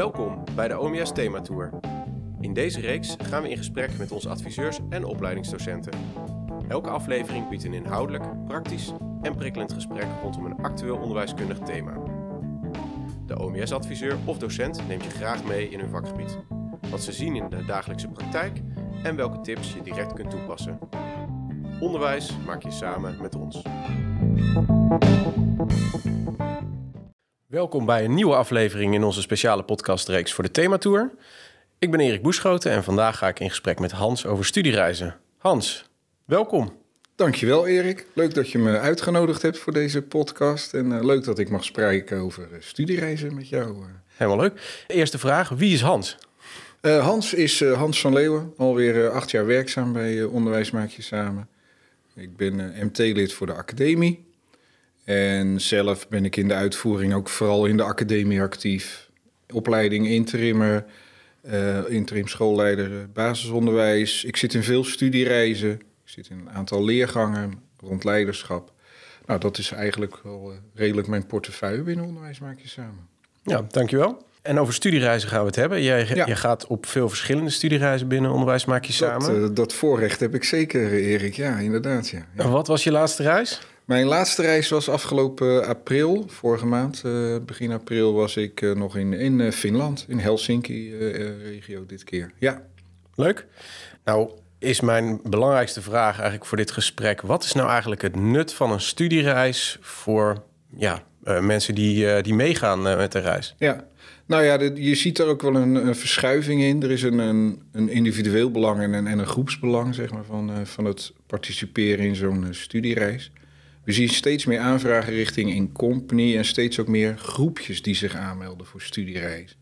Welkom bij de OMS Thematour. In deze reeks gaan we in gesprek met onze adviseurs en opleidingsdocenten. Elke aflevering biedt een inhoudelijk, praktisch en prikkelend gesprek rondom een actueel onderwijskundig thema. De OMS-adviseur of docent neemt je graag mee in hun vakgebied. Wat ze zien in de dagelijkse praktijk en welke tips je direct kunt toepassen. Onderwijs maak je samen met ons. Welkom bij een nieuwe aflevering in onze speciale podcastreeks voor de Thematour. Ik ben Erik Boeschoten en vandaag ga ik in gesprek met Hans over studiereizen. Hans, welkom. Dankjewel Erik. Leuk dat je me uitgenodigd hebt voor deze podcast. En uh, leuk dat ik mag spreken over uh, studiereizen met jou. uh. Helemaal leuk. Eerste vraag, wie is Hans? Hans is Hans van Leeuwen, alweer acht jaar werkzaam bij Onderwijs Maak Je Samen. Ik ben MT-lid voor de academie. En zelf ben ik in de uitvoering ook vooral in de academie actief. Opleiding interimmer, uh, interim schoolleider, basisonderwijs. Ik zit in veel studiereizen. Ik zit in een aantal leergangen rond leiderschap. Nou, dat is eigenlijk wel uh, redelijk mijn portefeuille binnen Onderwijs Maak Je Samen. Ja, dankjewel. En over studiereizen gaan we het hebben. Jij, ja. jij gaat op veel verschillende studiereizen binnen Onderwijs Maak Je Samen. Dat, uh, dat voorrecht heb ik zeker, Erik. Ja, inderdaad. Ja. ja. En wat was je laatste reis? Mijn laatste reis was afgelopen april, vorige maand. Uh, begin april was ik uh, nog in, in uh, Finland, in Helsinki-regio dit keer. Ja. Leuk. Nou, is mijn belangrijkste vraag eigenlijk voor dit gesprek... wat is nou eigenlijk het nut van een studiereis voor ja, mensen die, die meegaan met de reis? Ja, nou ja, de, je ziet er ook wel een, een, verschuiving in. Er is een, een, een individueel belang en een, en een groepsbelang zeg maar, van, van het participeren in zo'n studiereis. We zien steeds meer aanvragen richting in company en steeds ook meer groepjes die zich aanmelden voor studiereis.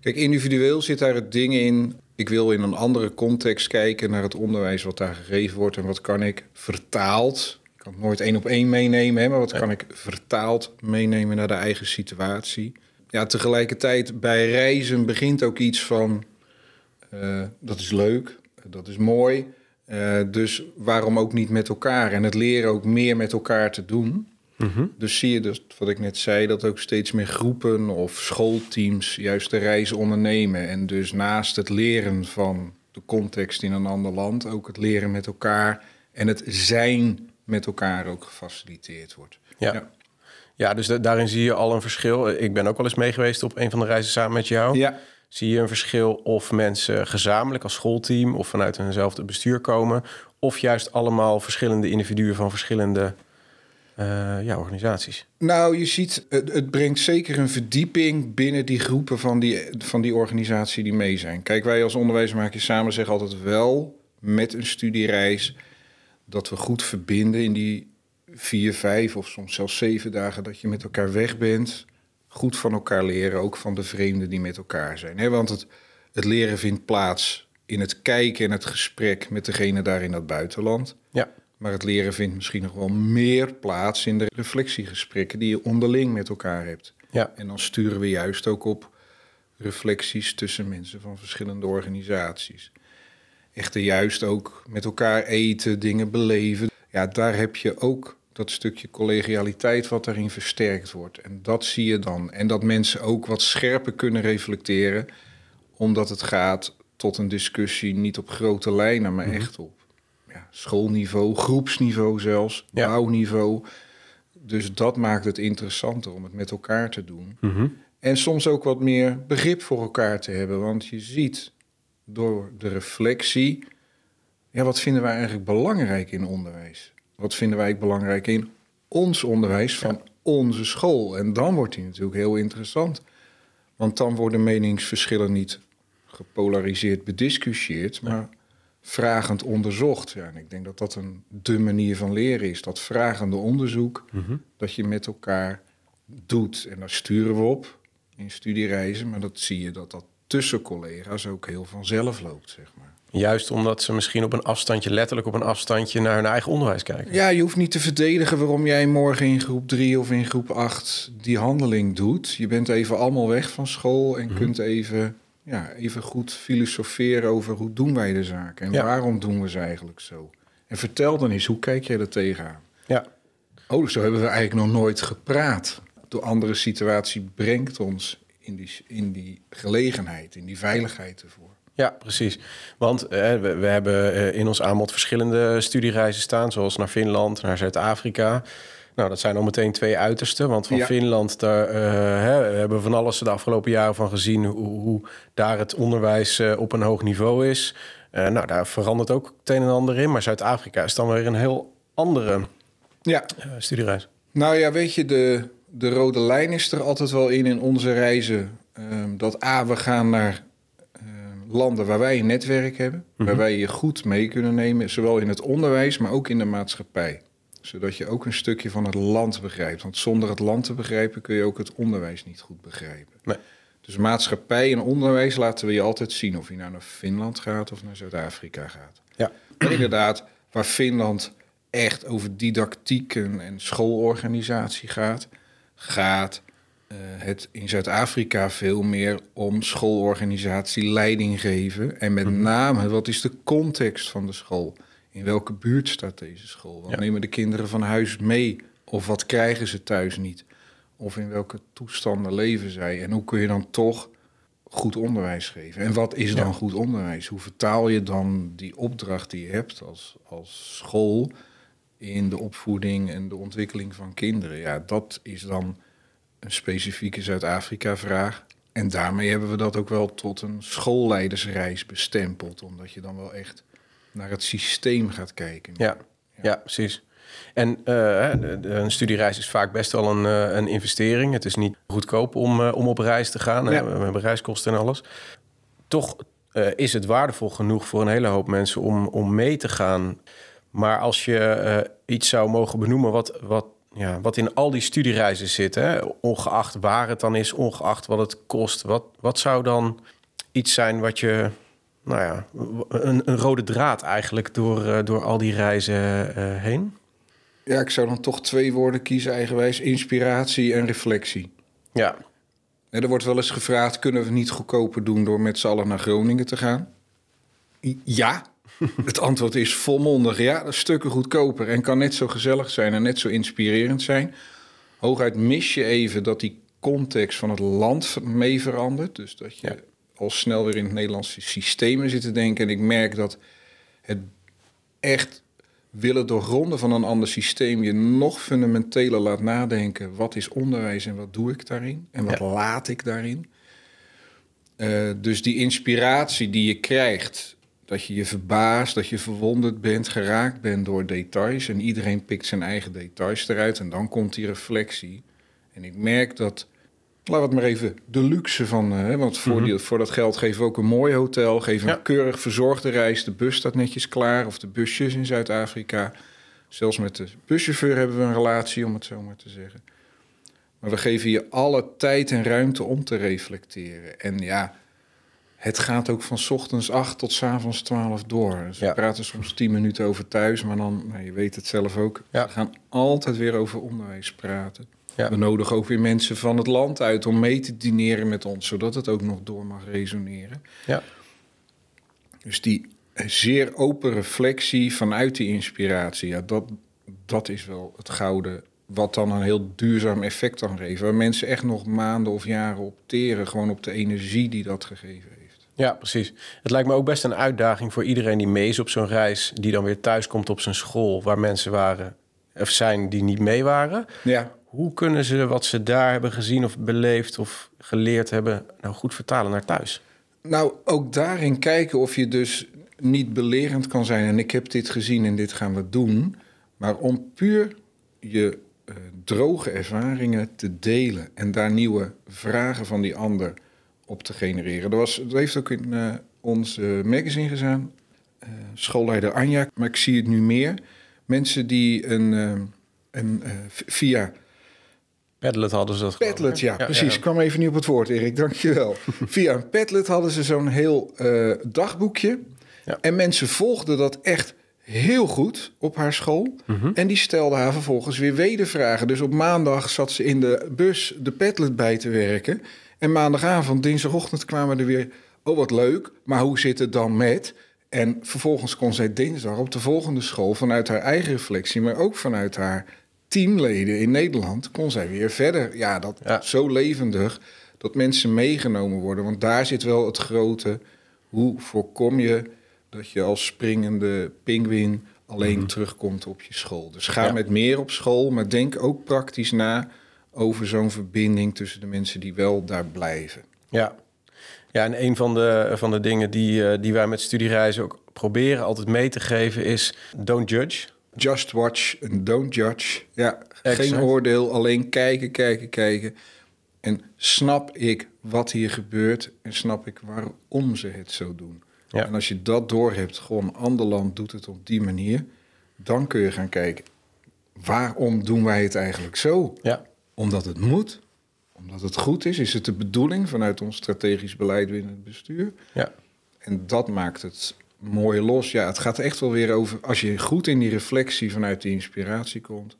Kijk, individueel zit daar het ding in. Ik wil in een andere context kijken naar het onderwijs wat daar gegeven wordt en wat kan ik vertaald. Ik kan het nooit één op één meenemen, hè, maar wat kan ik vertaald meenemen naar de eigen situatie. Ja, tegelijkertijd bij reizen begint ook iets van uh, dat is leuk, dat is mooi. Uh, dus waarom ook niet met elkaar? En het leren ook meer met elkaar te doen. Mm-hmm. Dus zie je dus, wat ik net zei, dat ook steeds meer groepen of schoolteams juist de reis ondernemen. En dus naast het leren van de context in een ander land, ook het leren met elkaar en het zijn met elkaar ook gefaciliteerd wordt. Ja. ja. Ja, dus da- daarin zie je al een verschil. Ik ben ook wel eens mee geweest op een van de reizen samen met jou. Ja. Zie je een verschil of mensen gezamenlijk als schoolteam of vanuit eenzelfde bestuur komen, of juist allemaal verschillende individuen van verschillende uh, ja, organisaties? Nou, je ziet, het, het, brengt zeker een verdieping binnen die groepen van die, van die organisatie die mee zijn. Kijk, wij als onderwijsmakers samen zeggen altijd wel met een studiereis dat we goed verbinden in die vier, vijf of soms zelfs zeven dagen dat je met elkaar weg bent goed van elkaar leren, ook van de vreemden die met elkaar zijn. Want het, het leren vindt plaats in het kijken en het gesprek met degene daar in dat buitenland. Ja. Maar het leren vindt misschien nog wel meer plaats in de reflectiegesprekken die je onderling met elkaar hebt. Ja. En dan sturen we juist ook op reflecties tussen mensen van verschillende organisaties. Echter juist ook met elkaar eten, dingen beleven. Ja, daar heb je ook dat stukje collegialiteit wat daarin versterkt wordt. En dat zie je dan. En dat mensen ook wat scherper kunnen reflecteren, omdat het gaat tot een discussie niet op grote lijnen, maar echt op ja, schoolniveau, groepsniveau zelfs, Ja. bouwniveau. Dus dat maakt het interessanter om het met elkaar te doen. Mhm. En soms ook wat meer begrip voor elkaar te hebben. Want je ziet door de reflectie, ja, wat vinden wij eigenlijk belangrijk in onderwijs? Wat vinden wij belangrijk in ons onderwijs van onze school? En dan wordt die natuurlijk heel interessant. Want dan worden meningsverschillen niet gepolariseerd bediscussieerd, maar vragend onderzocht. Ja, en ik denk dat dat een de manier van leren is. Dat vragende onderzoek Mhm. dat je met elkaar doet. En daar sturen we op in studiereizen. Maar dat zie je dat dat tussen collega's ook heel vanzelf loopt, zeg maar. Juist omdat ze misschien op een afstandje, letterlijk op een afstandje, naar hun eigen onderwijs kijken. Ja, je hoeft niet te verdedigen waarom jij morgen in groep 3 of in groep 8 die handeling doet. Je bent even allemaal weg van school en kunt even, ja, even goed filosoferen over hoe doen wij de zaken en Ja. waarom doen we ze eigenlijk zo. En vertel dan eens, hoe kijk jij er tegenaan? Ja. Oh, zo hebben we eigenlijk nog nooit gepraat. De andere situatie brengt ons in die, in die gelegenheid, in die veiligheid ervoor. Ja, precies. Want eh, we, we, hebben eh, in ons aanbod verschillende studiereizen staan, zoals naar Finland, naar Zuid-Afrika. Nou, dat zijn al meteen twee uitersten. Want van Finland, daar uh, hè, hebben we van alles de afgelopen jaren van gezien hoe, hoe daar het onderwijs op een hoog niveau is. nou, daar verandert ook het een en ander in. Maar Zuid-Afrika is dan weer een heel andere ja. studiereis. Nou ja, weet je, de, de rode lijn is er altijd wel in in onze reizen. Ehm, dat A, we gaan naar landen waar wij een netwerk hebben, waar mhm. wij je goed mee kunnen nemen, zowel in het onderwijs, maar ook in de maatschappij. Zodat je ook een stukje van het land begrijpt. Want zonder het land te begrijpen kun je ook het onderwijs niet goed begrijpen. Nee. Dus maatschappij en onderwijs laten we je altijd zien of je nou naar Finland gaat of naar Zuid-Afrika gaat. Ja. En inderdaad, waar Finland echt over didactiek en schoolorganisatie gaat, gaat het in Zuid-Afrika veel meer om schoolorganisatie, leiding geven. En met mhm. name, wat is de context van de school? In welke buurt staat deze school? Wat nemen de kinderen van huis mee? Of wat krijgen ze thuis niet? Of in welke toestanden leven zij? En hoe kun je dan toch goed onderwijs geven? En wat is dan goed onderwijs? Hoe vertaal je dan die opdracht die je hebt als, als school in de opvoeding en de ontwikkeling van kinderen? Ja, dat is dan een specifieke Zuid-Afrika-vraag. En daarmee hebben we dat ook wel tot een schoolleidersreis bestempeld, omdat je dan wel echt naar het systeem gaat kijken. Ja, ja. precies. En uh, een studiereis is vaak best wel een, uh, een investering. Het is niet goedkoop om, uh, om op reis te gaan. Ja. We hebben reiskosten en alles. Toch is het waardevol genoeg voor een hele hoop mensen om, om mee te gaan. Maar als je iets zou mogen benoemen wat, wat ja, wat in al die studiereizen zit, hè? ongeacht waar het dan is, ongeacht wat het kost. Wat, wat zou dan iets zijn wat je, nou ja, een, een rode draad eigenlijk door, uh, door al die reizen uh, heen? Ja, ik zou dan toch twee woorden kiezen, eigenwijs: inspiratie en reflectie. Ja. Er wordt wel eens gevraagd: kunnen we niet goedkoper doen door met z'n allen naar Groningen te gaan? Ja, het antwoord is volmondig ja. Dat stukken goedkoper en kan net zo gezellig zijn en net zo inspirerend zijn. Hooguit mis je even dat die context van het land mee verandert. Dus dat je al snel weer in het Nederlandse systemen zit te denken. En ik merk dat het echt willen doorgronden van een ander systeem je nog fundamenteler laat nadenken. Wat is onderwijs en wat doe ik daarin? En wat laat ik daarin? Uh, dus die inspiratie die je krijgt dat je je verbaast, dat je verwonderd bent, geraakt bent door details. En iedereen pikt zijn eigen details eruit en dan komt die reflectie. En ik merk dat, laat het maar even de luxe van, hè, want voor, mhm. die, voor dat geld geven we ook een mooi hotel, geven een keurig verzorgde reis. De bus staat netjes klaar, of de busjes in Zuid-Afrika. Zelfs met de buschauffeur hebben we een relatie, om het zo maar te zeggen. Maar we geven je alle tijd en ruimte om te reflecteren. En ja, het gaat ook van ochtends 8 tot s avonds 12 door. Dus we praten soms 10 minuten over thuis, maar dan, nou, je weet het zelf ook, we gaan altijd weer over onderwijs praten. We nodigen ook weer mensen van het land uit om mee te dineren met ons, zodat het ook nog door mag resoneren. Ja. Dus die zeer open reflectie vanuit die inspiratie, ja, dat, dat is wel het gouden wat dan een heel duurzaam effect kan geven. Waar mensen echt nog maanden of jaren opteren, gewoon op de energie die dat gegeven heeft. Ja, precies. Het lijkt me ook best een uitdaging voor iedereen die mee is op zo'n reis, die dan weer thuis komt op zijn school waar mensen waren of zijn die niet mee waren. Ja. Hoe kunnen ze wat ze daar hebben gezien of beleefd of geleerd hebben, nou goed vertalen naar thuis? Nou, ook daarin kijken of je dus niet belerend kan zijn. En ik heb dit gezien en dit gaan we doen. Maar om puur je uh, droge ervaringen te delen en daar nieuwe vragen van die ander op te genereren. Er was, dat heeft ook in uh, ons magazine gezaan. Uh, schoolleider Anja, maar ik zie het nu meer. Mensen die een, uh, een via... Padlet hadden ze dat Padlet, ja, precies. Ik kwam even niet op het woord, Erik. Dankjewel. via een Padlet hadden ze zo'n heel dagboekje. Ja. En mensen volgden dat echt heel goed op haar school. Mhm. En die stelde haar vervolgens weer wedervragen. Dus op maandag zat ze in de bus de Padlet bij te werken. En maandagavond, dinsdagochtend kwamen er weer... oh, wat leuk, maar hoe zit het dan met... En vervolgens kon zij dinsdag op de volgende school vanuit haar eigen reflectie, maar ook vanuit haar teamleden in Nederland, kon zij weer verder. Ja, dat zo levendig. dat mensen meegenomen worden. Want daar zit wel het grote. Hoe voorkom je dat je als springende pinguïn alleen Mhm. terugkomt op je school? Dus ga Ja. met meer op school, maar denk ook praktisch na over zo'n verbinding tussen de mensen die wel daar blijven. Ja. Ja, en een van de, van de dingen die, eh, die wij met studiereizen ook proberen altijd mee te geven is... don't judge. Just watch and don't judge. Ja, Exact. geen oordeel, alleen kijken, kijken, kijken. En snap ik wat hier gebeurt en snap ik waarom ze het zo doen. Ja. En als je dat doorhebt, gewoon ander land doet het op die manier, dan kun je gaan kijken, waarom doen wij het eigenlijk zo? Ja, Omdat het moet, omdat het goed is, is het de bedoeling vanuit ons strategisch beleid binnen het bestuur. ja, En dat maakt het mooi los. Ja, het gaat echt wel weer over. Als je goed in die reflectie vanuit die inspiratie komt,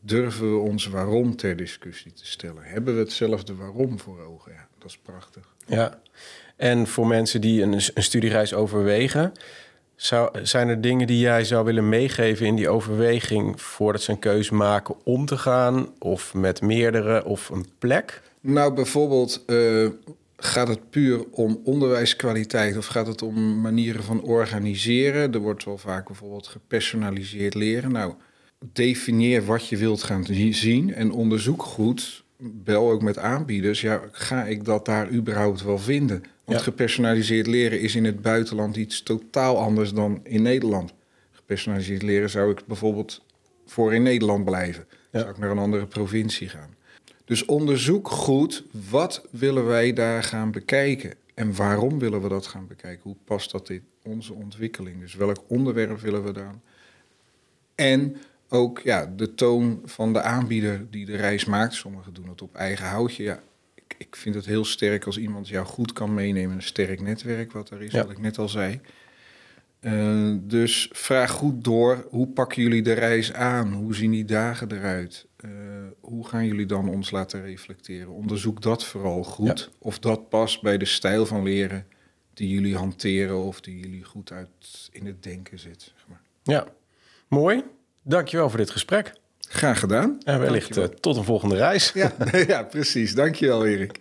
durven we ons waarom ter discussie te stellen. Hebben we hetzelfde waarom voor ogen? Ja, dat is prachtig. ja. En voor mensen die een, een studiereis overwegen... Zijn er dingen die jij zou willen meegeven in die overweging... voordat ze een keuze maken om te gaan... of met meerdere of een plek? Nou, bijvoorbeeld, eh, gaat het puur om onderwijskwaliteit of gaat het om manieren van organiseren? Er wordt wel vaak bijvoorbeeld gepersonaliseerd leren. Nou, definieer wat je wilt gaan zi- zien en onderzoek goed. Bel ook met aanbieders. Ja, ga ik dat daar überhaupt wel vinden? Want Ja. gepersonaliseerd leren is in het buitenland iets totaal anders dan in Nederland. Gepersonaliseerd leren zou ik bijvoorbeeld voor in Nederland blijven. Ja. Zou ik naar een andere provincie gaan. Dus onderzoek goed, wat willen wij daar gaan bekijken? En waarom willen we dat gaan bekijken? Hoe past dat in onze ontwikkeling? Dus welk onderwerp willen we dan? En ook ja, de toon van de aanbieder die de reis maakt. Sommigen doen het op eigen houtje. Ja, ik, ik vind het heel sterk als iemand jou goed kan meenemen. Een sterk netwerk, wat er is, Ja. wat ik net al zei. Eh, dus vraag goed door, hoe pakken jullie de reis aan? Hoe zien die dagen eruit? Eh, hoe gaan jullie dan ons laten reflecteren? Onderzoek dat vooral goed. Of dat past bij de stijl van leren die jullie hanteren... of die jullie goed uit in het denken zit. Zeg maar. Ja, mooi. Dankjewel voor dit gesprek. Graag gedaan. En wellicht eh, tot een volgende reis. Ja, ja, precies. Dankjewel, Erik.